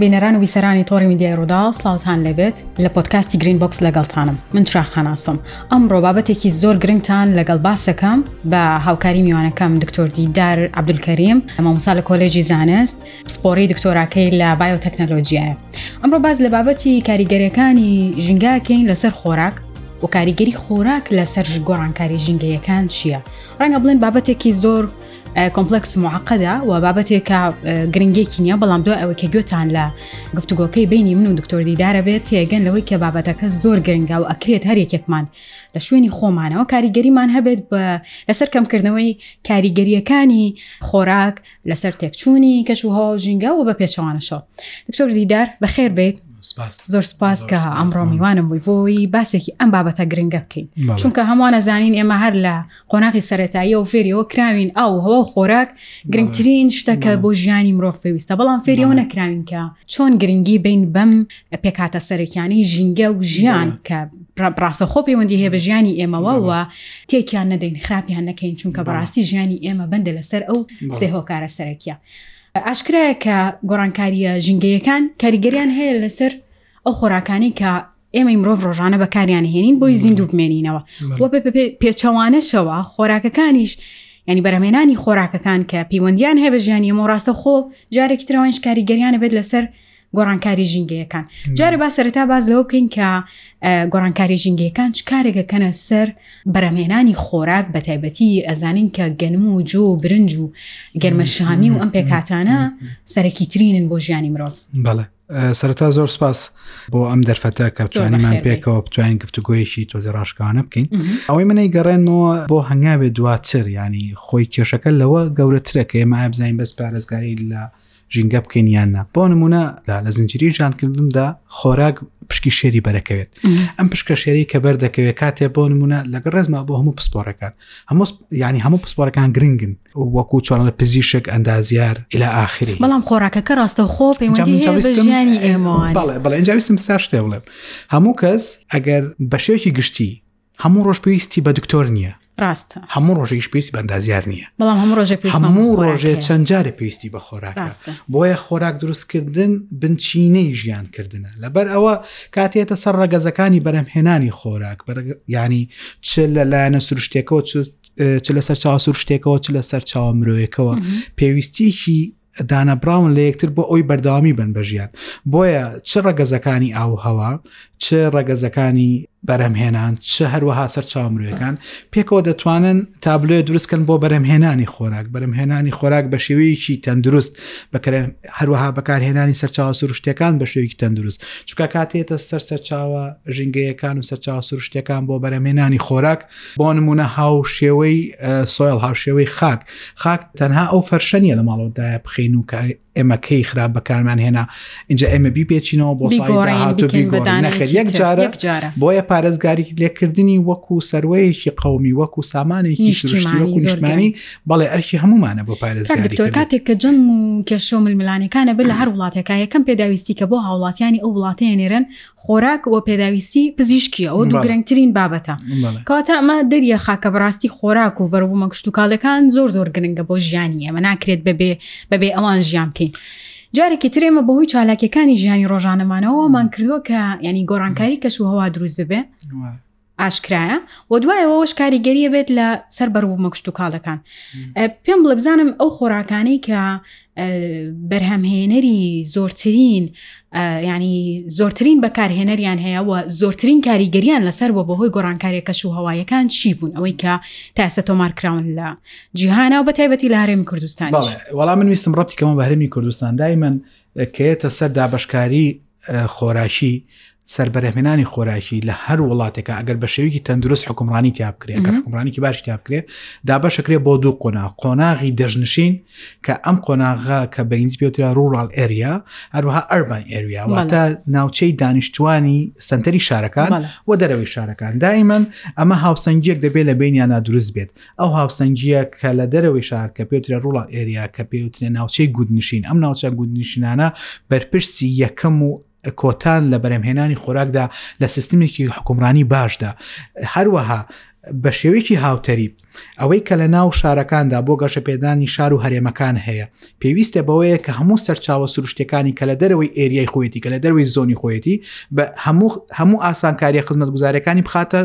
بینەران و بیسەرانی تۆڕی میدیای ڕوودا و سلااوان لەبێت لە پۆتکاستی گرین بکس لەگەڵتانم من چراخاناسم ئەمڕۆ بابەتێکی زۆر گرنگتان لەگەڵ باسەکەم بە هاوکاری میوانەکەم دکتۆر دیدار عبدولکەریم ئەمە موسا لە کۆلێجی زانست پسپۆڕی دکتۆراکەی لە بایۆتەکنەلۆجیایە. ئەمڕۆ باس لە بابەتی کاریگەریەکانی ژینگاکەین لەسەر خۆراک و کاریگەری خۆراک لەسەر گۆڕانکاری ژینگەیەکان چییە؟ ڕەنگە بڵێن بابەتێکی زۆر کۆمپلکس و معقدە و بابەتێکە گرنگێکی نییە بەڵام دوای ئەوەی کە گوێتان لە گفتوگۆکەی بینی من و دکتۆر دیدارە بێت تێگەن لەوەی کە بابەتەکە زۆر گرنگە و ئەکرێت هەر یەکێکمان لە شوێنی خۆمانەوە کاریگەریمان هەبێت بە لەسەر کەمکردنەوەی کاریگەریەکانی خۆراک لەسەر تێکچوونی کەشوهەوا و ژینگە و بە پێچەوانەشەوە دکتۆر دیدار بەخێر بێت زۆر سپاس کە ئەمڕۆ میوانم بووی بۆی باسێکی ئەم بابەتە گرنگە بکەین چونکە هەمووانە زانین ئێمە هەر لە قۆناغی سەرەتاییە و فێریەوە کراوین ئەو هەوە خۆراک گرنگترین شتەکە بۆ ژیانی مرۆڤ پێویستە بەڵام فێریەوە نەکراوین کە چۆن گرنگی بین بەم پێکاتە سەرەکیانەی ژینگە و ژیان کە ڕاستەخۆ پەیوەندی هەیە بە ژیانی ئێمەوەوە تێکیان نەدەین خراپیان نەکەین چونکە بەڕاستی ژیانی ئێمە بەندە لەسەر ئەو سێ هۆکارە سەرەکیە ئاشکرایە کە گۆڕانکاریە ژینگەیەکان کاریگەریان هەیە لەسەر ئەو خۆراکانی کە ئێمەی مرۆڤ ڕۆژانە بەکاریان هێنین بۆی زیندوو بمێنینەوە وە پێچەوانەشەوە خۆراکەکانیش ینی بەرەمێنانی خۆراکەکان کە پەیوەندیان هەیە بە ژیانی ئەمە ڕاستە خۆ جارێکی ترەوەنج کاریگەریانە بێت لەسەر گۆڕانکاری ژینگەیەکان جارێ با سەرەتا باز لەوە بکەین کە گۆڕانکاری ژینگەکان چ کارێکەکەنە سەر بەرەمێنانی خۆراک بە تایبەتی ئەزانین کە گەنم و جۆ و برنج و گەرمەشامی و ئەم پێکاتانە سەرەکی ترینن بۆ ژیانی مرۆڤ بەڵێ سەرەتا زۆر سپاس بۆ ئەم دەرفەتە کە بتوانیمان پێکەوە بتوانین گفتوگوۆیەکی تۆزە ڕاشکانە بکەین ئەوەی منەی گەڕێنمەوە بۆ هەنگاوێ دواتر ینی خۆی کێشەکە لەوە گەورەترە کە ئێمە ئابزانین بەس پارێزگاری لە ژینگە بکەین یان نا بۆ نمونە لە زنجری ژانکردندا خۆراک پشکی شێری بەرەکەوێت ئەم پشکە شێری کە بەر دەکەوێت کاتێ بۆ نمونە لەگە ڕێزما بۆ هەموو پسپۆرەکان هەموو ینی هەموو پسپۆرەکان گرنگن وەکو چۆنە پزیشک ئەندازیار ئیلا ئاخری بەڵام خۆراکەکە ڕاستە خۆ پەیوەندیانی ئێمە بەڵێ بەڵێ ئەنجاویستم ستا شتێ بڵێم هەموو کەس ئەگەر بەشێکی گشتی هەموو ڕۆژ پێویستی بە دکتۆر نییە ڕاستە هەموو ڕۆژێکش پێویستی بە ئەندازیار نییە بەڵام هەموو ڕۆژێک پێویست بە هەموو خۆراک ڕۆژێ هەیە. چەند جارە پێویستی بە خۆراکە ڕاستە. بۆیە خۆراک دروستکردن بنچینەی ژیان کردنە لەبەر ئەوە کاتێتە سەر ڕەگەزەکانی بەرهەمهێنانی خۆراک بەرەگ- ینی چ لە لایەنە سروشتێکەوە چ- چ لەسەر چاوە سروشتێکەوە چ لەسەر چاوە مرۆیەکەوە پێویستیەکی دانەبراون لە یەکتر بۆ ئەوی بەردەوامی بن بە ژیان بۆیە چ ڕەگەزەکانی ئاو هەوا چ ڕەگەزەکانی بەرەمهێنان چ هەروەها سەر چاومرۆیەکان پێکەوە دەتوانن تابلۆێ دروستکەن بۆ بەرەمهێنانی خۆراک بەرەمهێنانی خۆراک بە شێوەیەکی تەندروست بەکە هەروەها بەکارهێنانی سەرچاو سروشتەکان بە شێوەیەکی تەندروست چکە کاتێتە سەر سەرچاوە ژینگەیەکان و سەرچاو سروشتەکان بۆ بەرەمهێنانی خۆراک بۆ نمونە هاوشێوەی سۆیل هاوشێوەی خاک خاک تەنها ئەو فەرشەنیە لە ماڵەوەدایە بخین و کە ئێمەکەی خراپ بەکارمان هێنا اینجا ئێمە بیپێچینەوە بۆ بۆیە پارێزگاری لێکردنی وەکو سەروەیەکی قومی وەکو سامانێکی نیشتمانی بەڵێ ئەرکی هەمومانە بۆ پارێزگاری کاتێک کە جەنگ و کێشۆ ململانەکانە بێت لە هەر وڵاتێکە یەکەم پێداویستی کە بۆ هاوڵاتیانی ئەو وڵاتەیە نێرن خۆراک و پێداویستی پزیشکی ئەو دوو گرنگترین بابەتە کەواتە ئەمە دەریە خاکە بەڕاستی خۆراک و بەربوومە کشتتوکالەکان زۆر زۆر گرنگە بۆ ژیانی ئەمە ناکرێت بەبێ بەبێ ئەوان ژیان بکەین. جارێکی ترێمە بەهۆی چالاکیەکانی ژیانی ڕۆژانەمانەوەمان کردووە کە ینی گۆڕانکاری کەش و هەوا دروست ببێ ئاشکرایە و دوایەوەش کاریگەریە بێت لە سەر بەروبوومە کشتتوکاڵەکان پێم بڵێ بزانم ئەو خۆراکانەی کە بەرهەمهێنەری زۆرترین ینی زۆرترین بەکارهێنەریان هەیە و زۆرترین کاریگەریان لەسەر بۆ بەهۆی گۆڕانکاریە کەش و هەوایەکان چی بوون ئەوەی کە تاسە تۆمار کراون لە جیهانە و بە تایبەتی لە هەرێمی کوردستان وەڵام من ویستم ڕەتیکەمە بە هەرمی کوردستان دای من کەێتە سەر دابشکاری خۆراکی سەر بەرهمێنانی خۆراکی لە هەر وڵاتێکە ئەگەر بە شێوکی تەندروست حکومڕانی تیاابکرێ ئەگەر حکومڕانیکی باش تیاابکرێ دابەشەکرێ بۆ دوو قۆنا قۆناغی دەژنشین کە ئەم قۆناغا کە بە ئینگلیزی پێوترا ڕوڕال ئەریا هەروها ئەربان ئەریا واتە ناوچەی دانیشتوانی سنتەری شارەکان و دەرەوەی شارەکان دایمەن ئەمە هاوسەنگیەک دەبێت لە بینیانە دروست بێت ئەو هاوسەنگییە کە لە دەرەوەی شار کە پێوترێ ڕوڵا ئێریا کە پێوترێ ناوچەی گوندنشین ئەم ناوچە گوندنشینانە بەرپرسی یەکەم و کۆتان لە بەرەمهێنانی خۆراکدا لە سیستمێکی حکومڕانی باشدا هەروەها بە شێوەیەکی هاوتەریب ئەوەی کە لە ناو شارەکاندا بۆ گەشە پێدانی شار و هەرێمەکان هەیە پێویستە بەوەیە کە هەموو سەرچاوە سروشتەکانی کە لە دەرەوەی ئێریای خۆیەتی کە لە دەروی زۆنی خۆیەتی بە هەموو هەموو ئاسانکاریە خزمەت گوزارەکانی بخاتە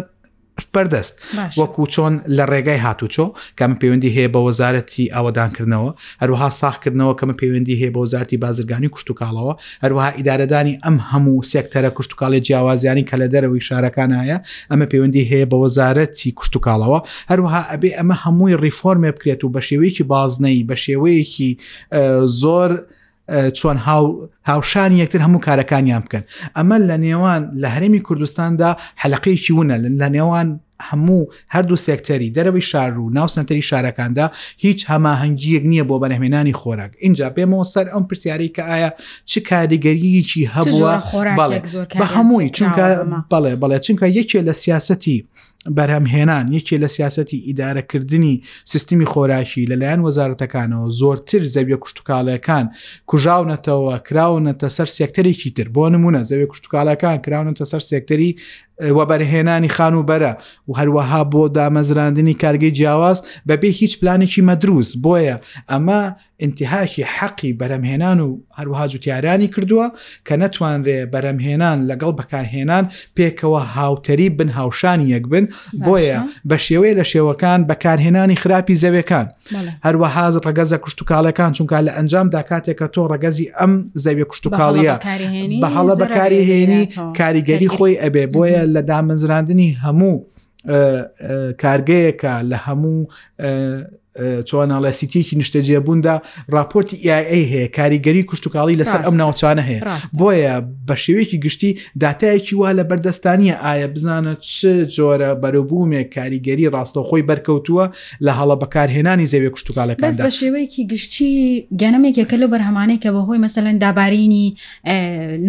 پشتبەردەست وەکو چۆن لە ڕێگای هاتوچۆ کەمە پەیوەندی هەیە بە وەزارەتی ئاوەدانکردنەوە هەروها ساخکردنەوە کەمە پەیوەندی هەیە بە وەزارتی بازرگانی کوشتتوکاڵەوە هەروها ئیدارەدانی ئەم هەموو سێکتەرە کوشتتوکاڵی جیاوازیانی کە لە دەرەوەی شارەکان هەیە ئەمە پەیوەندی هەیە بە وەزارەتی کوشتتوکاڵەوە هەروها ئەبێ ئەمە هەمووی ریفۆرمێ بکرێت و بە شێوەیەکی بازنەی بە شێوەیەکی زۆر چۆن هاوشان یەکتر هەموو کارەکانیان بکەن ئەمە لە نێوان لە هەرمی کوردستاندا حەلقەیەکی ونە لە نێوان هەموو هەردوو سێکتەری دەرەوەی شار و ناو سنتەری شارەکاندا هیچ هەماهەنگیەک نییە بۆ بەرهمێنانی خۆراک اینجا پێمەوە سەر ئەم پرسیارەی کە ئایا چ کاریگەریەکی هەبووە بە هەمووی چونکە بەڵێ بەڵێ چونکە یەکێ لە سیاستی بەرهەمهێنان یەکێ لە سیاستی ئیدارەکردنی سیستمی خۆراکی لەلایەن وەزارەتەکانەوە زۆرتر زەویە کوشتتوکاڵەکان کوژاونەتەوە کراونەتە سەر سێکتەرێکی تر بۆ نمونە زەوی کوشتتوکاڵەکان کراونەتە سەر سێکتەری وەبەرهێنانی خان و بەرە و هەروەها بۆ دامەزراندنی کارگەی جیاواز بەبێ هیچ پلانێکی مەدروست بۆیە ئەمە ئینتیهاکی حەقی بەرهەمهێنان و هەروەها جوتیارانی کردووە کە نەتوانرێ بەرهەمهێنان لەگەڵ بەکارهێنان پێکەوە هاوتەریب بن هاوشان یەک بن بۆیە بە شێوەیە لە شێوەکان بەکارهێنانی خراپی زەوێکان هەروەهاز ڕگەزە کوشتتوکاڵەکان چونکە لە ئەنجامدا کاتێکە تۆ ڕگەزی ئەم زەوی کوشتتوکاڵیە بە هەڵە بەکاری هێنی کاریگەری خۆی ئەبێ بۆیە لە دامەزراندنی هەموو کارگەیەکە لە هەموو چۆناڵە سیتیکی نیشتەجێبووندا راپۆرتی ئایئ هەیە کاریگەری کوشتتوکاڵی لەسەر ئەم ناوچانە هەیە بۆیە بە شێوەیەکی گشتی داتایەکی وا لە بەردەستانیە ئایا بزانە چ جۆرە بەرەبوومێک کاریگەری راستەوخۆی بەرکەوتووە لە هەڵە بەکارهێنانی زەوێ کوشتتوکالەکان بە شێوەیەکی گشتی گەنمێکێکە لە بەرهەمانێکە بەهۆی مەسەلەن دابارینی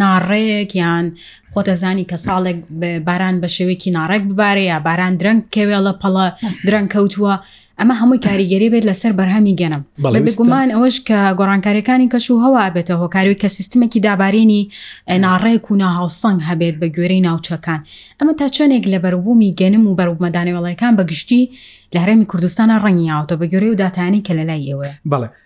ناڕێکیان خۆ دەزانی کە ساڵێک باران بە شێوەیەکی ناڕێک ببارێ یا باران درەنگ کەوێڵە پەڵە درەنگ کەوتووە ئەمە هەمووی کاریگەری بێت لەسەر بەرهەمی گەنم بەگومان ئەوەش کە گۆڕانکاریەکانی کەش و هەوا بێتە هۆکاروی کە سیستمێکی دابارێنی ناڕێک و ناهاوسەنگ هەبێت بە گوێرەی ناوچەکان ئەمە تا چەندێک لە بەرەبوومی گەنم و بەرەبمەدانەوەڵەکان بەگشتی لە هەرێمی کوردستانە ڕەنگی یاوتە بە گوێرەی و دااتانی کە لە لای ئێوە بەڵێ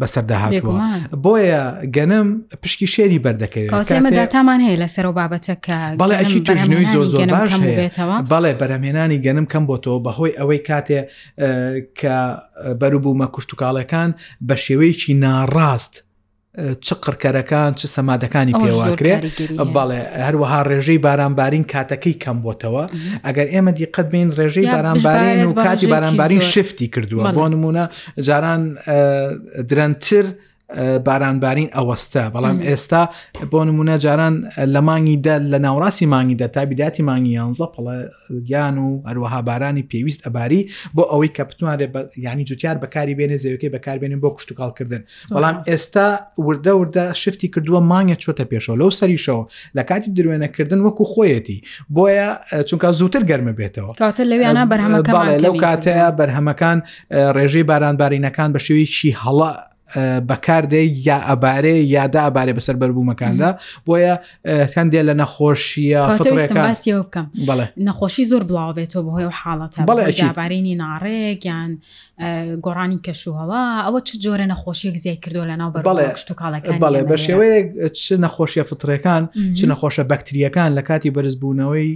بەسەردا هاتووە بۆیە گەنم پشکی شێری بەردەکەوێتمەداتامان هەیە لە سەر و بابەتەکە بەڵێ ئەکیژنەوەی زۆر زۆر باش بەڵێ بەرەمێنانی گەنم کەم بۆتەوە بەهۆی ئەوەی کاتێ کە بەروبوومە کوشتتوکاڵەکان بە شێوەیەکی ناڕاست چ قڕکەرەکان چ سەمادەکانی پێواکرێت بەڵێ هەروەها ڕێژەی بارانبارین کاتەکەی کەم بۆتەوە ئەگەر ئێمە دیقەت بین ڕێژەی بارانبارین و کاتی بارانبارین شفتی کردووە بۆ نمونە جاران درەنتر بارانبارین ئەوەستە بەڵام ئێستا بۆ نمونە جاران لە مانگی دە لە ناوڕاستی مانگی دە تا بیداتی مانگی یانزە پڵە گیان و هەروەها بارانی پێویست ئەباری بۆ ئەوەی کە بتوانێت ینی جوتیار بەکاری بێنێ زەوەکەی بەکاربێنن بۆ کوشتتوکاڵکردن بەڵام ئێستا وردە وردە شفتی کردووە مانگە چۆتە پێشەوە لەو سەریشەوە لە کاتی دروێنەکردن وەکو خۆیەتی بۆیە چونکە زووتر گەرمە بێتەوە کاتە لەویانە بەرهەمەکە لەو کاتەیە بەرهەمەکان ڕێژەی بارانبارینەکان بە شێوەیەکی هەڵە بەکاردێ یا ئەبارێ یادا ئەبارێ بەسەر بەربوومەکاندا بۆیە هەندێ لە نەخۆشیە بکەم بەڵێ نەخۆشی زۆر بڵاو بێتەوە بەهۆی و حاڵەتە بەڵێبارینی ناڕێکیان گۆڕانی کەشوهەوا ئەوە چ جۆرە نەخۆشیێک زیای کردو لە ناو بەڵێشتوکڵەکان بەڵێ بە شێوەیەک چ نەخۆشیە فترەکان چ نەخۆشە بەکتریەکان لە کاتی بەرزبوونەوەی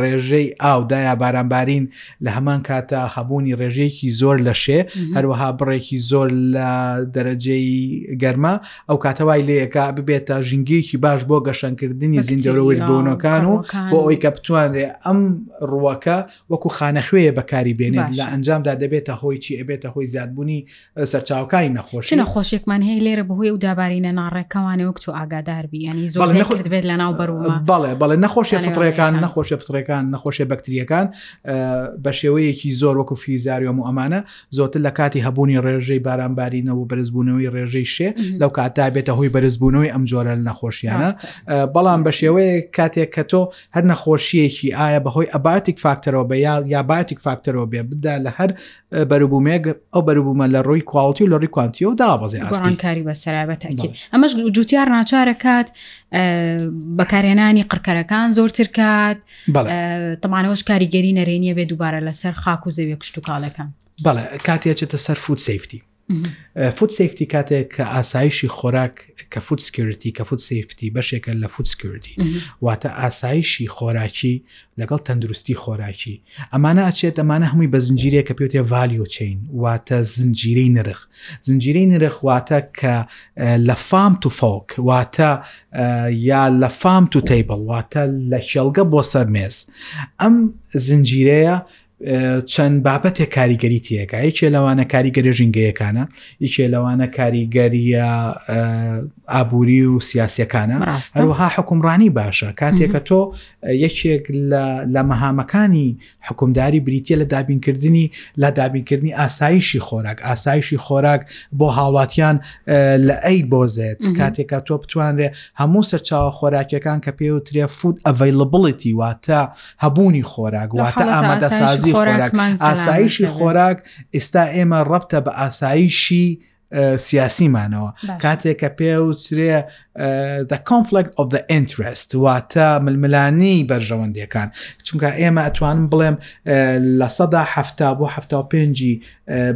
ڕێژەی ئاودایا بارانبارین لە هەمان کاتە هەبوونی ڕێژەیەکی زۆر لە شێ هەروەها بڕێکی زۆر لە دەرەجەی گەرما ئەو کاتەوای لەیەکە ببێتە ژنگیەکی باش بۆ گەشەنکردنی زیندەرەوەی بۆنەکان و بۆ ئەوی کە بتوانێت ئەم ڕووەکە وەکو خانەخوێیە بەکاری بێنێت لە باشە. ئەنجامدا دەبێتە هۆی چی ئەبێتە هۆی زیادبوونی ئە، سەرچاوەکانی نەخۆشی چ نەخۆشێکمان هەیە لێرە بەهۆی ئەو دابارینە ناڕێکەوانە وەک تۆ ئاگادار بی یعنی زۆر بەڵێ، زیاد نەخۆ- کرد بێت لە ناو بەرومە بەڵێ بەڵێ نەخۆشیە یانەوە فطڕیەکان یەکان. نەخۆشیە فطڕیەکان نەخۆشیە بەکتریەکان ئە، بە شێوەیەکی زۆر وەکو فیزاریۆم و ئەمانە زۆرتر لە کاتی هەبوونی ڕێژەی باران بارینەوە بەرزبوونەوەی ڕێژەی شێ مهم. لەو کاتدا بێتە هۆی بەرزبوونەوەی ئەم جۆرە لە نەخۆشیانە ڕاستە. ئە، بەڵام بە شێوەیە کاتێک کە تۆ هەر نەخۆشییەکی ئایا بەهۆی ئەباتیک فاکتەرەوە بە یا یا باتیک فاکتەرەوە بێ بدا لە هەر بەروبوومێک ئەو بەروبوومە لە ڕووی کواڵتی و لە ڕووی کوانتیۆ دابەزێ ئاسانکاری بەسەرابەتەکی ئەمەش جوتیار ناچارەکات بەکارێنانی قڕکەرەکان زۆرتر کات تەمانەوەش کاریگەری نەرێنیە بێ دووبارە لەسەر خاک و زەویە کشتتوکاڵەکان بەڵێ کاتێچێتە سەر فوت سفتی فود سیفتی کاتێک کە ئاسایشی خۆراک کە فود سکیورتی کە فود سیفتی بەشێکە لە فود سکیورتی واتە ئاسایشی خۆراکی لەگەڵ تەندروستی خۆراکی ئەمانە ئەچێت ئەمانە هەمووی بە زنجیرەیە کە پێوتێ ڤالیۆ چین واتە زنجیرەی نرخ زنجیرەی نرخ واتە کە لە فام تو فۆک واتە یا لە فام تو تەیبڵ واتە لە شێڵگە بۆ سەر مێز ئەم زنجیرەیە چەند بابەتێک کاریگەری تیەکە یەکێ لەوانە کاریگەری ژینگەیەکانە یەکێ لەوانە کاریگەریە ئابووری و سیاسەکانە هەروەها حکومڕانی باشە کاتێکە تۆ یەکێک لە مەهامەکانی حکومداری بریتە لە دابینکردنی لە دابینکردنی ئاسایشی خۆراک ئاسایشی خۆراک بۆ هاوڵاتیان لە ئەی بۆزێت کاتێکە تۆ بتوانرێ هەموو سەرچاوە خۆراکیەکان کە پێوترێ فود ئەڤیلبڵیتی واتە هەبوونی خۆراک واتە ئامادەسازی خۆراک ئاسایشی خۆراک ئێستا ئێمە ڕەبتە بە ئاسایشی سیاسیمانەوە کاتێکە پێ و سرێ the conflict of the interest واتە ململانی بەرژەوەندەکان چونکە ئێمە ئەتوانم بڵێم لە سەدا هەفتا بۆ هەفتا و پێنجی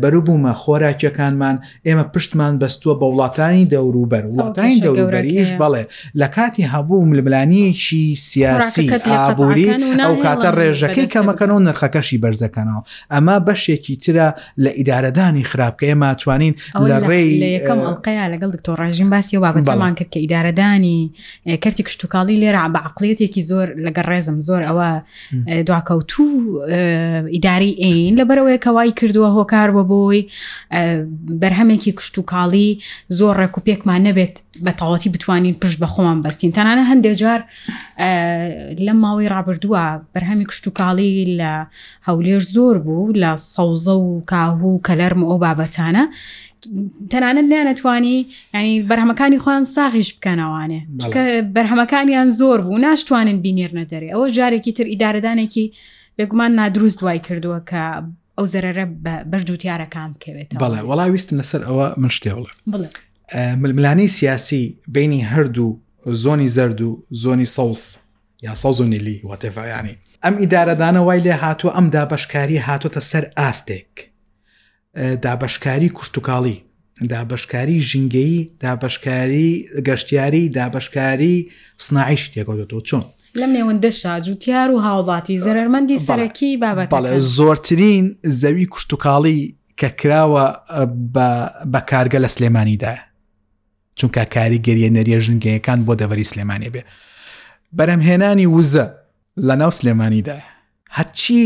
بەروبوومە خۆراکیەکانمان ئێمە پشتمان بەستووە بە وڵاتانی دەوروبەر وڵاتانی دەوروبەریش بەڵێ لە کاتی هەبوو ململانیەکی سیاسی ئابووری ئەو کاتە ڕێژەکەی کەمەکەن و نرخەکەشی بەرزەکەنەوە ئەمە بەشێکی ترە لە ئیدارەدانی خراپ کە ئێمە توانین لە ڕێی یەکەم ئەڵلقەیە لەگەڵ دکتۆر ڕژیم باسی و بابەتەمان کرد کە ئیدارەدانی کەرتی کشتتوکاڵی لێرە بە عقلێتێکی زۆر لەگە ڕێزم زۆر ئەوە دواکەوتوو ئیداری ئەین لەبەرەوەی کەوای کردووە هۆکار بە بۆی بەرهەمێکی کشت و کاڵی زۆر ڕێک و پێکمان نەبێت بە تەواتی بتوانین پشت بە خۆمان بەستین تەنانە هەندێک جار لەم ماوەی ڕابردووە بەرهەمی کشت و کاڵی لە هەولێر زۆر بوو لە سەوزە و کاهوو و کەلەرم ئەو بابەتانە تەنانەت نیانەتوانی ینی بەرهەمەکانی خوان ساغیش بکەنەوانێ بەرهەمەکانیان زۆر بوو ناشتوانن بینێرنە دەرێ ئەوە جارێکی تر ئیدارەدانێکی بێگومان نادروست دوای کردووە کە ئەو زەرەرە بەرجوتیارەکان بکەوێت بەڵێ وڵا ویستم لەسەر ئەوە من شتێ بڵێ ململانەی سیاسی بینی هەردوو زۆنی زرد و زۆنی سەوز یا سەوز و نیلی وەتێفعیانی ئەم ئیدارەدانە وای لێ هاتووە ئەم دابشکاری هاتوتە سەر ئاستێک دابەشکاری کوشتتوکاڵی دابەشکاری ژینگەیی دابەشکاری گەشتیاری دابەشکاری سناعیش تێکەوتەوە چۆن لەم نێوەندەشدا جوتیار و هاوڵاتی زەرمەندی سەرەکی بابەت زۆرترین زەوی کوشتتوکاڵی کە کراوە بە کارگە لە سلێمانیدا چونکە کاریگەریە نەریە ژنگەیەکان بۆ دەوەری سلێمانی بێ بەرەمهێنانی وزە لە ناو سلێمانیدا هەرچی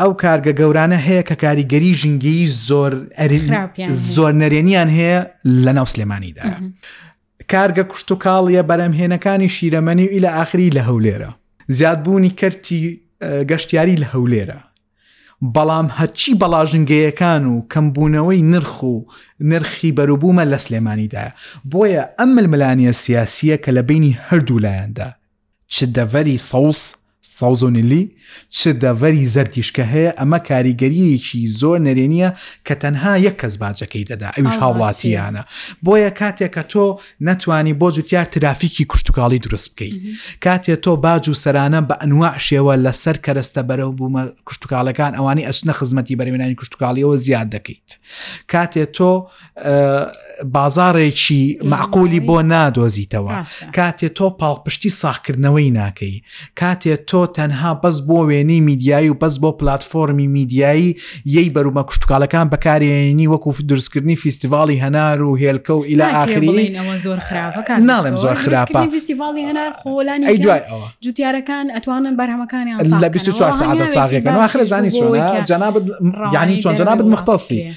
ئەو کارگە گەورانە هەیە کە کاریگەری ژینگەیی زۆر زۆر نەرێنیان هەیە لە ناو سلێمانیدا کارگە کوشت و کاڵیە بەرەمهێنەکانی شیرەمەنی و ئیلە ئاخری لە هەولێرە زیادبوونی کەرتی گەشتیاری لە هەولێرە بەڵام هەچی بەڵاژنگەیەکان و کەمبوونەوەی نرخ و نرخی بەروبوومە لە سلێمانیدایە بۆیە ئەم ململانیە سیاسیە کە لە بینی هەردوو لایەندا چ دەڤەری سەوز، سەوز و نیلی، چ دەڤەری زەردیش کە هەیە، ئەمە کاریگەرییەکی زۆر نەرێنییە کە تەنها یەک کەس باجەکەی دەدا ئەویش هاوڵاتییانە. بۆیە کاتێک کە تۆ نەتوانی بۆ جوتیار ترافیکی کشتوکاڵی دروست بکەی، کاتێ تۆ باج و سەرانە بە ئەنواع شێوە لەسەر کەرەستە بەرەو بوومە کشتوکاڵەکان ئەوانەی ئەچنە خزمەتی بەرهەمهێنانی کشتوکاڵییەوە زیاد دەکەیت. کاتێ تۆ. بازارێکی معقولی بۆ نادۆزیتەوە کاتێ تۆ پاڵپشتی ساخکردنەوەی ناکەی کاتێ تۆ تەنها بەس بۆ وێنی میدیایی و بەس بۆ پلتفۆرمی میدیایی یەی بەرومە کوشتتوکالەکان بەکارێنی وەکو دروستکردنی فیستیڤالی هەنار و هێلکە و ئیلا ئاخری زۆر خراپەکە ناڵێم زۆر خراپە فیستیڤالی هەنار خۆلانی دوای جوتیارەکان ئەتوانن بەرهەمەکانیان لە 24 ساعتە ساغەکەن آخر زانی چۆن جناب ینی چۆن جنابت مختصی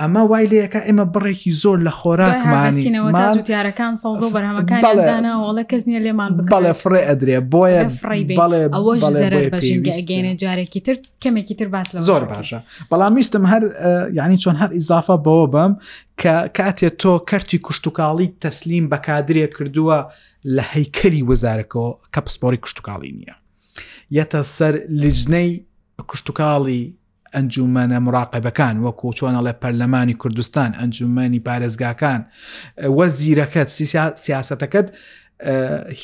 ئەمە وای لەکە ئێمە بڕێکی زۆر لە خۆراکمانی جوتیارەکان سەوزە و بەرهەمەکانڵە کەس نیە لێمان بەڵێ فڕێ ئەدرێ بۆیە بەڵێ ئەوەش بەگەینە جارێکی تر کەمێکی تر باس لە زۆر باشە بەڵام ویستم هەر یعنی چۆن هەر ئیزافە بەوە بم کە کاتێ تۆ کەرتی کوشتتوکاڵی تەسلیم بە کادرێ کردووە لە هەیکەری وەزارەکەەوە کە پسپۆری کوشتتوکاڵی نییە یەتە سەر لجنەی کوشتتوکاڵی ئەنجومەنە مراقبەکان وەکو چۆن ئەڵێ پەرلەمانی کوردستان ئەنجومەنی پارێزگاکان وە زیرەکەت سیاستەکەت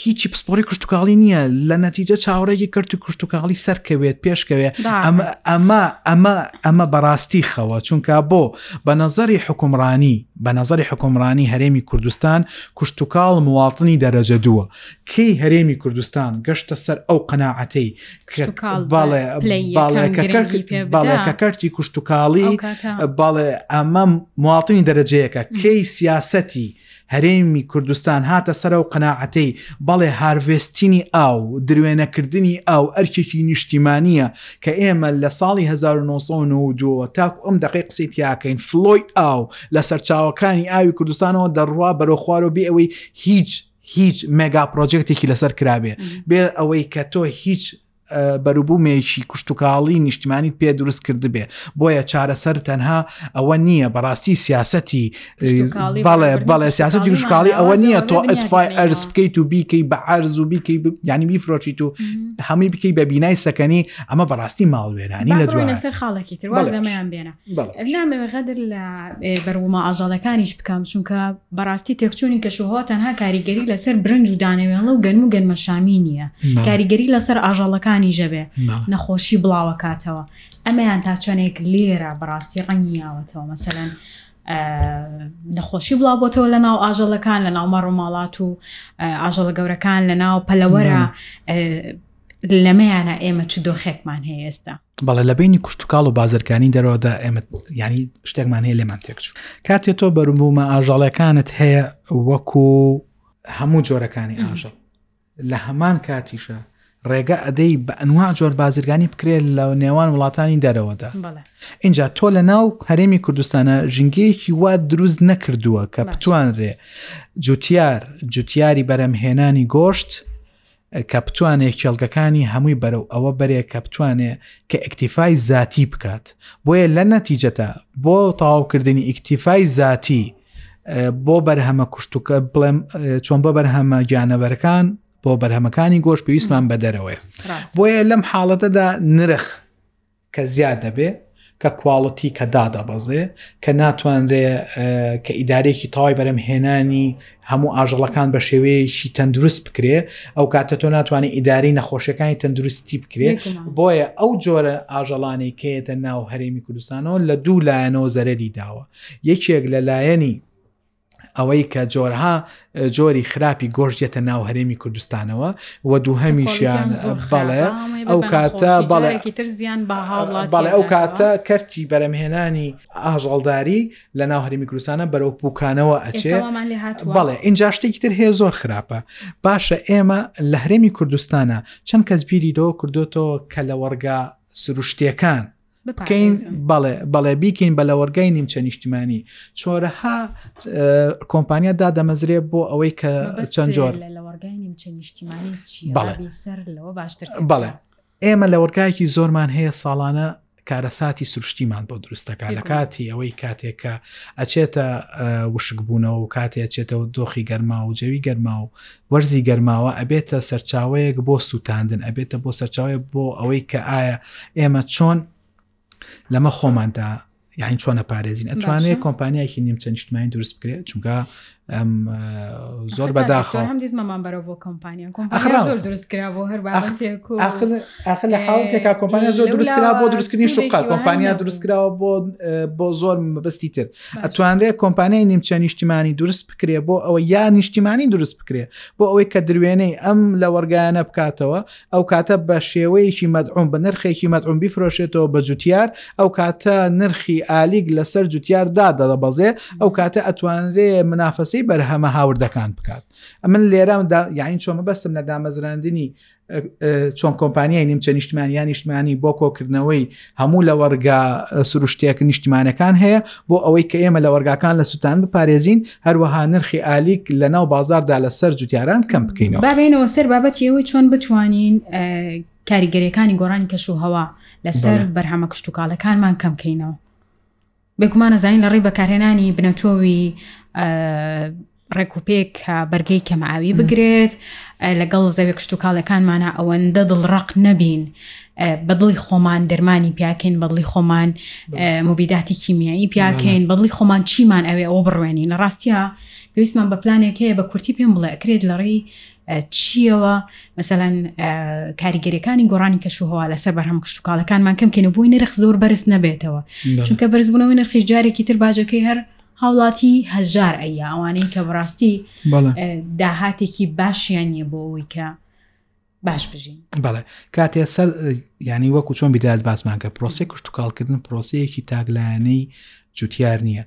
هیچی پسپۆری کشتتوکاڵی نییە لە نەتیجە چاوەڕێکی کرد و کشتتوکاڵی سەرکەوێت پێشکەوێ ئەمە ئەمە ئەمە ئەمە بەڕاستی خەوە چونکە بۆ بە نەزەری حکومڕانی بە نەزەری حکومڕانی هەرێمی کوردستان کشتتوکاڵ مواڵتنی دەرەجە دووە کەی هەرێمی کوردستان گەشتە سەر ئەو قەنەعەتەی باڵێکە کەرتی کوشتتوکاڵی باڵێ ئەمە مواڵتنی دەرەجەیەەکە کەی سیاسەتی هەرێمی کوردستان هاتە سەر و قەنەعەتەی بەڵێ هارڤستینی ئاو دروێنەکردنی ئاو ئەرکێکی نیشتیمانە کە ئێمە لە ساڵی 1992 تاکو ئەم دقی قسەی تیاکەین فلۆی ئاو لە سەرچاوەکانی ئاوی کوردستانەوە دەڕوا بەرەخوارەوە بێ ئەوەی هیچ هیچ مێگا پرۆژێکتێکی لەسەر کرابێ بێ ئەوەی کە تۆ هیچ بەروبوومێکی کوشتتوکاڵی نیشتیمانی پێ دروست کردبێ بۆیە چارەسەر تەنها ئەوە نییە بەڕاستی سیاستی بەڵێ بەڵێ سیاست دوشکاڵی ئەوە نییە تۆ ئەتفای ئەرز بکەیت و بیکەی بە ئەرز و بیکەی ینی بیفرۆشیت و هەمووی بکەی بە بینای سەکەنی ئەمە بەڕاستی ماڵوێرانی لە دوای سەر خاڵێکی تر بێنە بەڵێ. نامەوێ غەدر لە بەروومە ئاژەڵەکانیش بکەم، چونکە بەڕاستی تێکچوونی کەشوهەوا تەنها کاریگەری لەسەر برنج و دانەوێڵە و گەنم و گەنمەشامی نییە، کاریگەری لەسەر ئاژەڵەکانیش ئەبێ نەخۆشی بڵاوەکاتەوە. ئەمەیان تا چەندێک لێرە بەڕاستی ڕەنگی یاوەتەوە، مەسەلەن نەخۆشی بڵاوبۆتەوە لە ناو ئاژەڵەکان لە ناو مەڕوماڵات و ئاژەڵە گەورەکان لە ناو پەلەوەرە لەمەیانە ئێمە چ دۆخێکمان هەیە ئێستا بەڵێ لە بینی کوشتتوکاڵ و بازرگانی دەرەوەدا ئێمە ینی شتێکمان هەیە لێمان تێکچوو کاتێ تۆ بەربوومە ئاژاڵەکانت هەیە وەکو هەموو جۆرەکانی ئاژەڵ لە هەمان کاتیشە ڕێگە ئەدەی بە ئەنوا جۆر بازرگانی بکرێت لە نێوان وڵاتانی دەرەوەدا اینجا تۆ لە ناو هەرێمی کوردستانە ژینگەیەکی وا دروست نەکردووە کە بتوانرێ جوتیار جوتیاری بەرەمهێنانی گۆشت کە بتوانێت کێڵگەکانی هەمووی بەرەو ئەوە بەرێ کە بتوانێت کە ئەکتیفای زیاتی بکات بۆیە لە نەتیجەتە بۆ تەواوکردنی ئیکتیفای زیاتی بۆ بەرهەمە کوشتتوکە بڵێم چۆن بە بەرهەمە گیانەبەرەکان بۆ بەرهەمەکانی گۆش پێویستمان بە دەرەوەیە بۆیە لەم حاڵەتەدا نرخ کە زیاد دەبێ، کە کواڵتی کە دادەبەزێ، کە ناتوانرێ کە ئیدارێکی تەوای بەرەم هێنانی هەموو ئاژەڵەکان بە شێوەیەکی تەندروست بکرێ ئەو کاتە تۆ ناتوانانی ئیداری نەخۆشیەکانی تەندروستی بکرێت بۆیە ئەو جۆرە ئاژەڵانی کەێتە ناو هەرێمی کوردستانەوە لە دوو لایەنەوە زەرری داوە یەکێک لە لایەنی ئەوەی کە جۆرها جۆری خراپی گۆشت دێتە ناو هەرێمی کوردستانەوە و دوو هەمیشیان بەڵێ ئەو کاتە بەڵێکی تر زیان بەڵێ ئەو کاتە کەرتی بەرەمهێنانی ئاژەڵداری لە ناو هەرمی کوردستانە بەرەو پوکانەوە ئەچێ بەڵێ اینجا شتێکی تر هەیە زۆر خراپە باشە ئێمە لە هەرێمی کوردستانە چەند کەس بیری لەوە کردوێتەوە کە لە وەرگا سروشتیەکان بکەین بەڵێ بەڵێ بیکەین بە لەوەرگای نیمچە نیشتمانی چۆرەها کۆمپانیا دادەمەزرێ بۆ ئەوەی کە چەند جۆر بەڵێ ئێمە لەوەرگایکی زۆرمان هەیە ساڵانە کارەساتی سروشتیمان بۆ دروستەکە لە کاتی ئەوەی کاتێکە ئەچێتە وشکبوونەوە و کاتێ ئەچێتەوە دۆخی گەرما و جەوی گەرما و وەرزی گەرماوە ئەبێتە سەرچاوەیەک بۆ سووتاندن ئەبێتە بۆ سەرچاوێک بۆ ئەوەی کە ئایا ئێمە چۆن لەمە خۆماندا یاین چۆنە پارێزین ئەتوانێت کۆمپانیایکی نیمچە نیشتمانی دروست بکرێت چونکە ئەم زۆر بەداخە هەم دیزمەمان بەرەوە بۆ کۆمپانیان زۆر دروستکرا بۆ هەر ئاخر لە حاڵتێکا کۆمپانیا زۆر دروستکرا بۆ دروستکردنی شوقا کۆمپانیا دروستکراوە بۆ بۆ زۆر مەبەستی تر ئەتوانرێت کۆمپانیای نیمچە نیشتیمانی دروست بکرێ بۆ ئەوە یا نیشتیمانی دروست بکرێ بۆ ئەوەی کە دروێنەی ئەم لە وەرگانە بکاتەوە ئەو کاتە بە شێوەیەکی مەدعوم بە نرخێکی مەدعوم بیفرۆشێتەوە بە جوتیار ئەو کاتە نرخی ئالیک لەسەر جوتیار دادەڵە بەزێ ئەو کاتە ئەتوانرێ منافەسی بەرهەمە هاوردەکان بکات ئەمن لێرەدا یاین چۆمە بەستم لە دامەزراندنی چۆن کۆمپانیای نیمچە نیشتمان یا نیشتمانی بۆ کۆکردنەوەی هەموو لە وەرگا سروشتێک نیشتمانەکان هەیە بۆ ئەوەی کە ئێمە لە وەرگاکان لە سووتان بپارێزین هەروەها نرخی ئالیک لە ناو بازاردا لە سەر جوتیاران کەم بکەینەوە بابێنەوە سەر بابەت ئێوەی چۆن بتوانین کاریگەریەکانی گۆڕانی کەش و هەوا لەسەر بەرهەمە کشتتوکاڵەکانمان کەمکەینەوە بێگومان ئەزانین لە ڕێی بەکارهێنانی بنەتۆوی ڕێکوپێک کە بەرگەی کەماوی بگرێت لەگەڵ زەوێ کشت و کاڵەکانمانە ئەوەندە دڵڕق نەبین بەدڵی خۆمان دەرمانی پیاکەین بەدڵی خۆمان مبیداتی کیمیایی پیاکەین بەدڵی خۆمان چیمان ئەوێ ئەوە بڕوێنین لە ڕاستە پێویستمان بە پلانێک هەیە بە کورتی پێم بڵێ کرێت لە ڕێی چیەوە مەسەەن کاریگەریەکانی گۆڕانی کەشوهوا لەسەر بەرهەم کشتتوکاڵەکانمان کەم کەن و بۆی نرخ زۆر بەرز نەبێتەوە چونکە بەرزبوونەوەی نرخی جارێکی تر باجەکەی هەر هاوڵاتی هەژار ئەیە ئەوانەی کە بڕاستی داهاتێکی باشیان نییە بۆ ئەوی کە باش بژین بەڵێ کاتێ سەر ینی وەکو چۆن بیداد باسمان کە پرۆسی کشتتوکاڵکردن پرۆسەیەکی تاگلایەنەی جوتیار نییە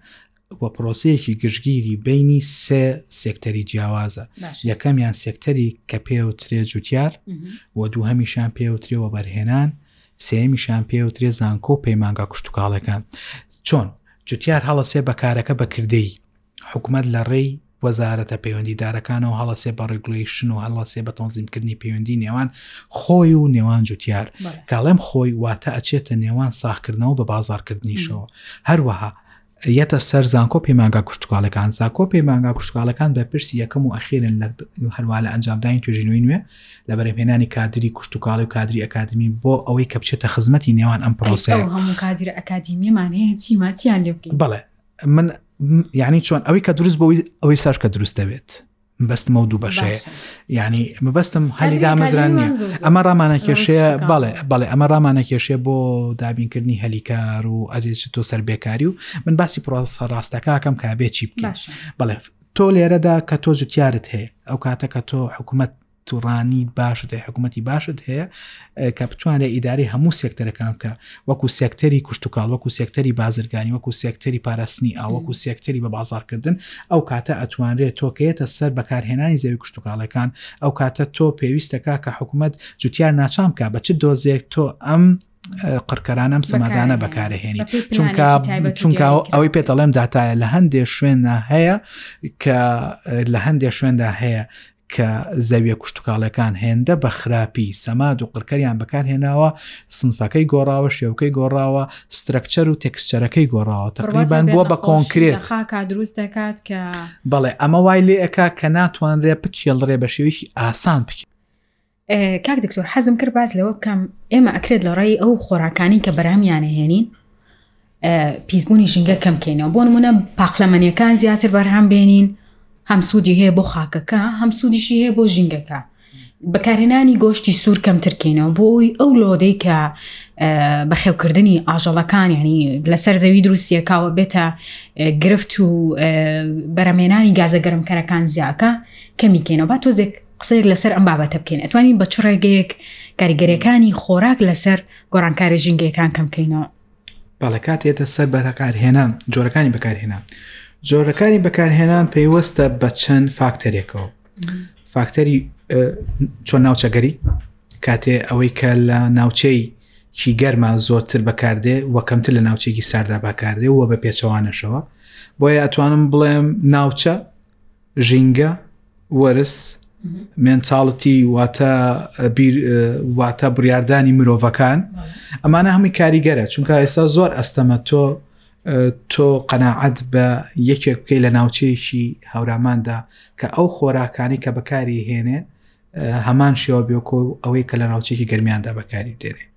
و پرۆسەیەکی گشتگیری بینی سێ سێکتەری جیاوازە یەکەمیان سێکتەری کە پێوترێ جوتیار و دوو هەمیشان پێوترێ وە بەرهێنان سێمیشان پێوترێ زانکۆ و پەیمانگا کوشتتوکاڵەکان چۆن جوتیار هەڵەسێ بەکارەکە بەکردەی حکومت لە ڕێی وەزارەتە پەیوەندیدارەکانەوە هەڵەسێ بە ڕێگولەیشن و هەڵەسێ بە تەنزیمکردنی پەیوەندی نێوان خۆی و نێوان جوتیار کاڵێم خۆی واتە ئەچێتە نێوان ساخکردنەوە بە بازارکردنیشەوە هەروەها یەتە سەر زانکۆ پەیمانگا کوشتتوالەکان زانکۆ پەیمانگا کوشتتوالەکان بە پرسی یەکەم و ئەخێرن لە هەروە لە ئەنجامداین توێژینەوەی نوێ لە بەرەمهێنانی کادری کوشتتوکاڵی و کادری ئەکادمی بۆ ئەوەی کە بچێتە خزمەتی نێوان ئەم پرۆسی هەموو کادر ئەکادیمیمان هەیە چیماتیان لێ بڵێ من یعنی چۆن ئەوی کە دروست بۆی ئەوەی سەر کە دروست دەبێت بەستمە و دوو بەشەیە ینی مەبەستم هەلی دامەزران نیە ئەمە ڕامانە کێشەیە بەڵێ بەڵێ ئەمە ڕامانە کێشێ بۆ دابینکردنی هەلیکار و ئەرێچ تۆ سەر بێکاری و من باسی پرۆسە ڕاستەکەکەم کابێ چی بکە بەڵێ تۆ لێرەدا کە تۆ جوتیارت هەیە ئەو کاتە کە تۆ حکوومەت توڕانی باشت هەیە حکوومەتتی باشت هەیە کە بتوانێت ئیداری هەموو سێکتەرەکان بکە وەکو سێکتەری کوشتتوکڵ وەکو سێکتەری بازرگانی وەکو سێکتەری پاراستنی ئاوەکو سێکتەری بە بازارکردن ئەو کاتە ئەتوانرێت تۆکەیەتە سەر بەکارهێنانی زەوی کوشتتوکڵەکان ئەو کاتە تۆ پێویستەکە کە حکوومەت جوتیار ناچام بکە بە چ دۆزێک تۆ ئەم قڕکەرانم سەمادانە بەکارهێنی چونکە چونکە ئەوەی پێ دەڵێم داتایە لە هەندێک شوێنە هەیە کە لە هەندێک شوێندا هەیە کە زەویە کوشتوکاڵەکان هێندە بە خراپی سەماد و قڕکەریان بەکارهێناوە سنفەکەی گۆڕاوە شێوکەی گۆڕاوە سترەکچەر و تێکسچەرەکەی گۆڕاوە تقریبان بووە بە کۆنکرێت دروست دەکات کە بەڵێ ئەمە وای لێ ئەک کە ناتوانرێ پکێڵڕێ بە شێوەیەکی ئاسان بکە کاک دکتۆر حەزم کرد باز لەوە بکەم ئێمە ئەکرێت لە ڕێی ئەو خۆراکانی کە بەرهەمیانە هێنین پیسبوونی ژینگە کەم بکەینەوە بۆ نمونە پاقلەمەنیەکان زیاتر بەرهەم بێنین هەم سوودی هەیە بۆ خاکەکە هەم سوودیشی هەیە بۆ ژینگەکە بەکارهێنانی گۆشتی سوور کەم ترکەینەوە بۆی ئەو لۆدەی کە بەخێوکردنی ئاژەڵەکان ینی لەسەر زەوی دروستیەکەوە بێتە گرفت و بەرەمێنانی گازە گەرمکەرەکان زیاکە کەمیکەینەوە با تۆزێک قسەیەک لەسەر ئەم بابەتە بکەین ئەتوانین بە چ ڕێگەیەک کاریگەرەکانی خۆراک لەسەر گۆڕانکاری ژینگەکان کەمکەینەوە بەڵێ کاتێتە سەر بەرەکارهێنان جۆرەکانی بەکارهێنان جۆرەکانی بەکارهێنان پەیوەستە بە چەند فاکتەرێکەوە فاکتەری چۆن ناوچەگەری کاتێ ئەوەی کە لە ناوچەی چی گەرما زۆرتر بەکاردێ و کەمتر لە ناوچێکی ساردا باکاردێ و بە پێچەوانەشەوە بۆیە ئەتوانم بڵێم ناوچە ژینگە وەرس مێنتاڵتی واتە واتە بڕاردانی مرۆڤەکان ئەمانە هەمووی کاریگەرە چونکە ئێستا زۆر ئەستەمە تۆ تۆ قەنەعەت بە یەکێک بکەی لە ناوچەیەکی هەوراماندا کە ئەو خۆراکانی کە بەکاری هێنێ هەمان شێوە بێکۆ ئەوەی کە لە ناوچێکی گەرمیاندا بەکاری دێنێ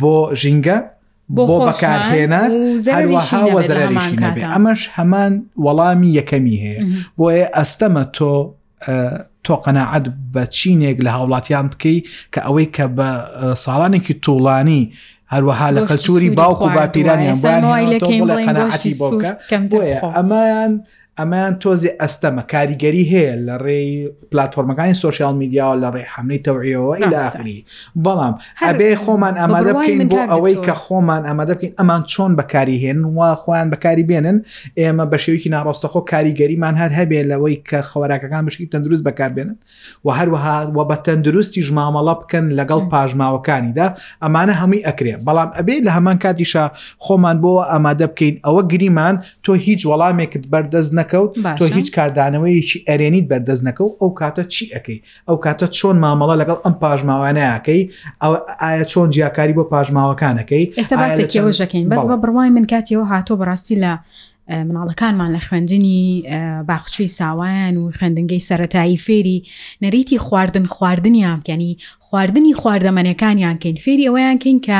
بۆ ژینگە بۆ بەکارهێنان هەروەها وەزرەریشی نەبێ ئەمەش هەمان وەڵامی یەکەمی هەیە بۆیە ئەستەمە تۆ تۆ قەنەعەت بە چینێک لە هاوڵاتیان بکەی کە ئەوەی کە بە ساڵانێکی توڵانی هەروەها لە کەلتوری باوکو باپیرانیان بۆیان قەنەعەتی بۆکە ئەمەیان ئەمەیان تۆزێ ئەستەمە کاریگەری هەیە لە ڕێی پلتفۆرمەکانی سوۆسیال میدیاوە لە ڕێ حملی تەوریەوە ئیلاخری بەڵام هەبێ خۆمان ئامادە بکەین بۆ ئەوەی کە خۆمان ئامادە بکەین ئەمان چۆن بەکاری هێن و خۆیان بەکاری بێنن ئێمە بە شێوکی ناڕاستەخۆ کاریگەریمان هەر هەبێ لەوەی کە خۆراکەکان بشکی تەندروست بەکاربێنن و هەروەها و بە تەندروستیش مامەڵە بکەن لەگەڵ پاشماوەکانیدا ئەمانە هەمووی ئەکرێ بەڵام ئەبێ لە هەمان کاتیشا خۆمان بۆ ئامادە بکەین ئەوە گریمان تۆ هیچ وەڵامێکت بەردەست نەکەوت تۆ هیچ کاردانەوەیەکی ئەرێنیت بەردەست نەکەوت ئەو کاتە چی ئەەکەی ئەو کاتە چۆن مامەڵە لەگەڵ ئەم پاشماوانەکەی ئەو ئایا چۆن جیاکاری بۆ پاشماوەکانەکەی ئێستا باستێکەوەژەکەین بەس بە بڕوای من کاتیەوە هاتۆ بەڕاستی لە مناڵەکانمان لە خوێندنی باخچەی ساوایان و خوێندنگەی سەتایی فێری نەریتی خواردن خواردنیان کەنی خواردنی خواردەمەنەکانیان کەین فێری ئەویان کەین کە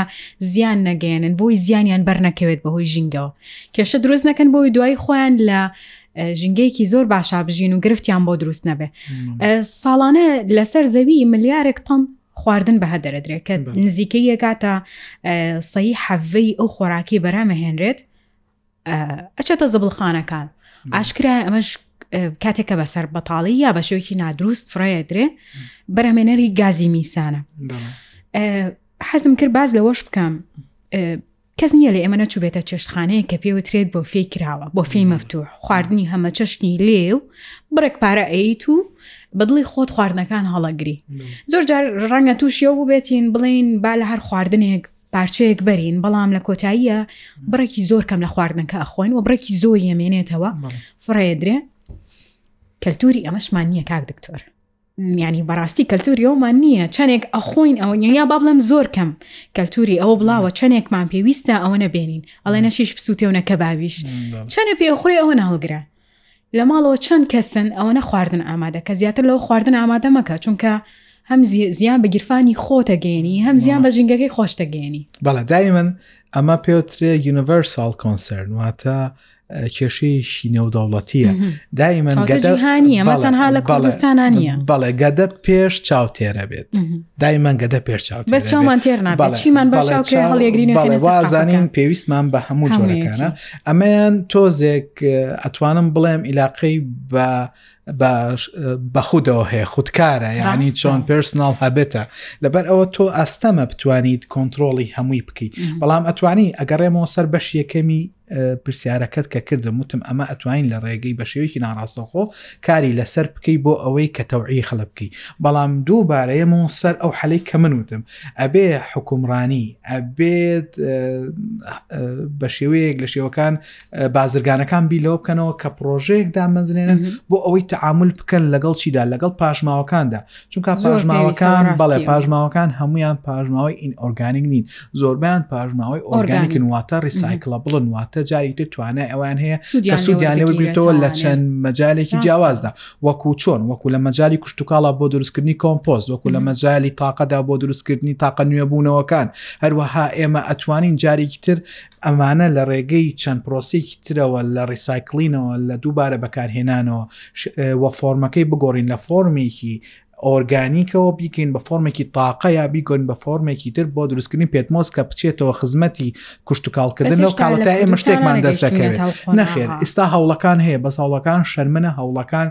زیان نەگەێنن بۆی زیانیان بەرنەکەوێت بەهۆی ژینگەوە کێشە دروست نەکەن بۆی دوای خۆیان لە ژنگەیەکی زۆر باشا بژین و گرفتیان بۆ دروست نەبێ ساڵانە لەسەر زەوی ملیارێک تەم خواردن بە هەدەرەدرێت کە نزیکەی یەکاتە سەی حەڤەی ئەو خۆراکی بەرامەهێنرێت ئەچێتە زبڵخانەکان ئاشکرای ئەمەش کاتێکە بەسەر بەتاڵی یا بە شێوکی نادروست فرەیەدرێ بەرهمێنەری گازی میسانە حەزم کرد باز لەوەش بکەم کەس نییە لە ئێمە نەچوو بێتە چێشتخانەیە کە پێوترێت بۆ فێ کراوە بۆ فێ مەفتوح خواردنی هەمە چەشنی لێ و بڕێک پارە ئەیت و بەدڵی خۆت خواردنەکان هەڵەگری زۆر جار ڕەنگە تووشیەوە بووبێتین بڵین با لە هەر خواردنێک پارچەیەک بەرین بەڵام لە کۆتاییە بڕێکی زۆر کەم لە خواردنەکە ئەخۆین و بڕێکی زۆر یەمێنێتەوە فڕێدرێ کەلتوری ئەمەشمان نییە کاک دکتۆر ینی بەڕاستی کەلتوری ئەومان نییە چەندێک ئەخۆین ئەو یا با بڵم زۆر کەم کەلتوری ئەوە بڵاوە چەندێکمان پێویستە ئەوە نەبێنین ئەڵێ نەشیش پسووتێونەکە باویش چەنە پێ خورێ ئەوە ناوەگرە لە ماڵەوە چەند کەسن ئەوەنە خواردن ئامادە کە زیاتر لەو خواردن ئامادە مەکە چونکە هەم زیان بە گیرفانی خۆتەگەێنی هەم زیان بە ژینگەکەی خۆشتەگەێنی بەڵێ دای من ئەمە پێوترێ یونیڤەرسال کۆنسرن واتە کێشەیەشی نێودەوڵەتیە دایمەن گەدەهانیەمەتەنها لە کوردستانانە بەڵێ گەدە پێش چاو تێرە بێت دایمەن گەدە پێش چاو بەس چامان تێر ناچیمان بەڵێگرین وازانین پێویستمان بە هەموو جۆرەکانە ئەمەیان تۆزێک ئەتوانم بڵێم ئیلاقەی بە بەخودەوە هەیە خودکارە یعنی چۆن پرسناڵ هەبێتە لەبەر ئەوە تۆ ئەستەمە بتوانیت کۆنتترۆڵی هەمووی بکەیت بەڵام ئەتوانی ئەگەڕێمەوە سەر بەش یەکەمی پرسیارەکەت کە کردم وتم ئەمە ئەتوانین لە ڕێگەی بە شێوەیەکی ناڕاستەخۆ کاری لەسەر بکەی بۆ ئەوەی کە تەوعی خەڵ بکەی بەڵام دووبارەیەمەوە سەر ئەو حەلی کە من وتم ئەبێ حکومڕانی ئەبێت بە شێوەیەک لە شێوەکان بازرگانەکان بیلەوە بکەنەوە کە پرۆژەیەک دامەزرێنن بۆ ئەوەی تعامل بکەن لەگەڵ چیدا لەگەڵ پاشماوەکاندا چونکە پاشماوەکان بەڵێ پاشماوەکان هەمویان پاشماوەی ئین ئۆرگانیک نین زۆربیان پاشماوەی ئۆرگانیک واتە ریسایکلە بڵن واتە جاری تر توانای ئەوان هەیە سوودیان لێوەگرێتەوە لە چەند مەجالێکی جیاوازدا وەکو چۆن وەکو لە مەجای کوشتتوکاڵا بۆ دروستکردنی کۆمپۆست وەکو لە مەجای تاقەدا بۆ دروستکردنی تاقە نوێبوونەوەکان هەروەها ئێمە ئەتوانین جارێکی تر ئەمانە لە ڕێگەی چەند پرۆسیکی ترەوە لە ڕیسایکلینەوە لە دووبارە بەکارهێنانەوە وە فۆرمەکەی بگۆڕین لە فۆرمێکی ئۆرگانیکەوە بیکەین بە فۆرمێکی تاقە یا بیگۆن بە فۆرمێکی تر بۆ دروستکردنی پێتمۆس کە بچێتەوە خزمەتی کوشتتوکالکردن لەو کاڵەتا ئێمە شتێکمان دەستەکەوێت نەخێر ئستا هەوڵەکان هەیە بەس هەوڵەکان شەرمنە هەوڵەکان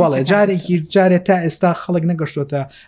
بەڵێ جارێکی جارێت تا ئێستا خەڵک نەگەشتۆتە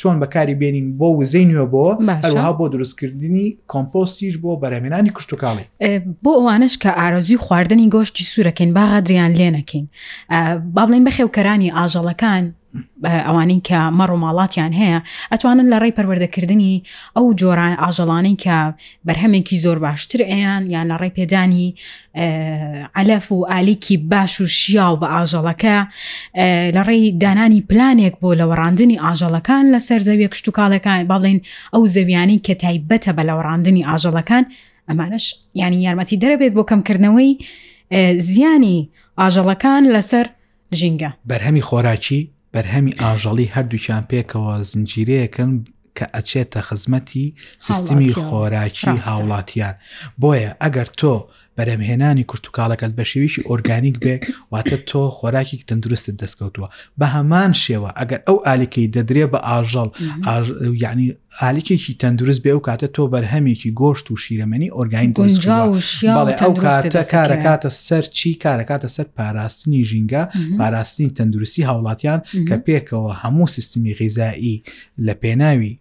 چۆن بەکاری بێنین بۆ وزەی نوێ بۆ هەروها بۆ دروستکردنی کۆمپۆستیش بۆ بەرەمێنانی کشتتوکاڵی بۆ ئەوانش کە ئارەزوی خواردنی گۆشتی سوورەکەین باغادریان لێ نەکەین با بڵێن بەخێوکەرانی ئاژەڵەکان ئەوانەی کە مەڕ و ماڵاتیان هەیە ئەتوانن لە ڕێی پەروەردەکردنی ئەو جۆران ئاژەڵانەی کە بەرهەمێکی زۆر باشتر ئەیان یان لە ڕێی پێدانی عەلەف و ئالیکی باش و شیاو بە ئاژەڵەکە لە ڕێی دانانی پلانێک بۆ لەوەڕاندنی ئاژەڵەکان لەسەر زەویە کشتتوکاڵەکان باڵێن ئەو زەویانی کە تایبەتە بە لەوەڕاندنی ئاژەڵەکان ئەمانش ینی یارمەتی دەرەبێت بۆ کەمکردنەوەی زیانی ئاژەڵەکان لەسەر ژینگە. بەرهەمی خۆراکی، بەرهەمی ئاژەڵی هەردووکیان پێکەوە زنجیرەیەکن کە ئەچێتە خزمەتی سیستمی خۆراکی هاوڵاتیان بۆیە ئەگەر تۆ بەرەمهێنانی کورتتوکالەکەت بە شێویشی ئۆرگانیک بێ واتە تۆ خۆراکی تەندروستت دەستکەوتووە بە هەمان شێوە ئەگەر ئەو ئالیکەی دەدرێ بە ئاژەڵ یعنی ئالیکێکی تەندروست بێ ئەو کاتە تۆ بەرهەمێکی گۆشت و شیرەمەنی ئۆرگین بەڵێ ئەو کاتە کارەکاتە سەر چی کارەکاتە سەر پاراستنی ژینگە پاراستنی تەندروستی هاوڵاتیان کە پێکەوە هەموو سیستمی غیزایی لە پێناوی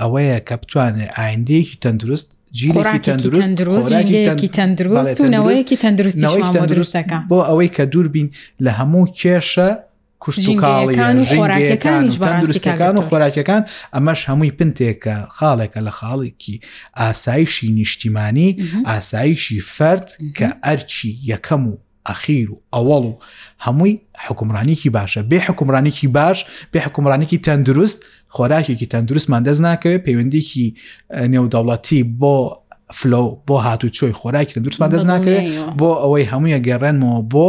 ئەوەیە کە بتوانێت ئایندەیەکی تەندروست جیلێکی تەندروستێکی تەندروستەوەیەکی تەندروستەکە بۆ ئەوەی کە دوور بین لە هەموو کێشە کوشتوکاڵیەکان و خۆراکیەکانیش بەڕاستەکان و خۆراکیەکان ئەمەش هەمووی پنتێکە خاڵێکە لە خاڵێکی ئاسایشی نیشتیمانی ئاسایشی فرد کە ئەرچی یەکەم و ئەخیر و ئەوەڵ و هەمووی حکومڕانیکی باشە بێ حکومڕانیکی باش بێ حکومڕانیکی تەندروست خۆراکێکی تەندروستمان دەست ناکەوێت پەیوەندێکی نێودەوڵەتی بۆ فلو بۆ هاتوچۆی خۆراکی تەندروستمان دەست ناکەوێت بۆ ئەوەی هەموویە گەڕێنمەوە بۆ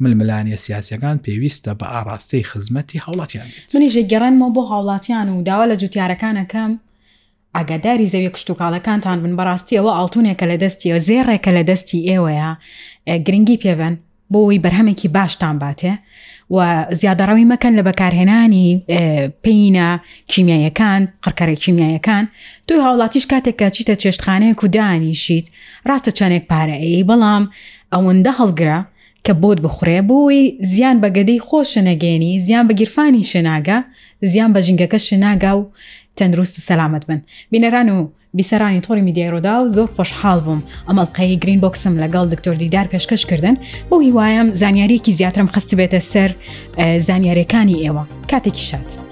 ململانێ سیاسەکان پێویستە بە ئاراستەی خزمەتی هاوڵاتیان بێت منی ژێگەڕێنمەوە بۆ هاوڵاتیان و داوا لە جوتیارەکانەکەم ئاگاداری زەوی کشتتوکاڵەکانتان بن بەڕاستیەوە ئاڵتونێکە لە دەستیەوە زێڕێکە لە دەستی ئێوەیە گرنگی پێبن بۆی بەرهەمێکی باشتان باتێ و زیادەڕەوی مەکەن لە بەکارهێنانی پینە کیمیایەکان قڕکەرە کیمیایەکان توی هاوڵاتیش کاتێک کە چیتە چێشتخانەیە کودانیشیت ڕاستە چەندێک پارەیە بەڵام ئەوەندە هەڵگرە کە بۆت بخورێ بۆ وەی زیان بە گەدەی خۆ شنەگێنی زیان بە گیرفانی شناگە زیان بە ژنگەکە شناگا و تەندروست و سەلامت بن بینەران و بیسەرانی تۆری میدیای ڕۆدا و زۆر خۆشحاڵ بووم ئەمەڵقەی گرین بۆکسم لەگەڵ دکتۆر دیدار پێشکەش کردن بۆ هیوایم زانیاریەکی زیاترم خست بێتە سەر زانیارەکانی ئێوە کاتێکی شات.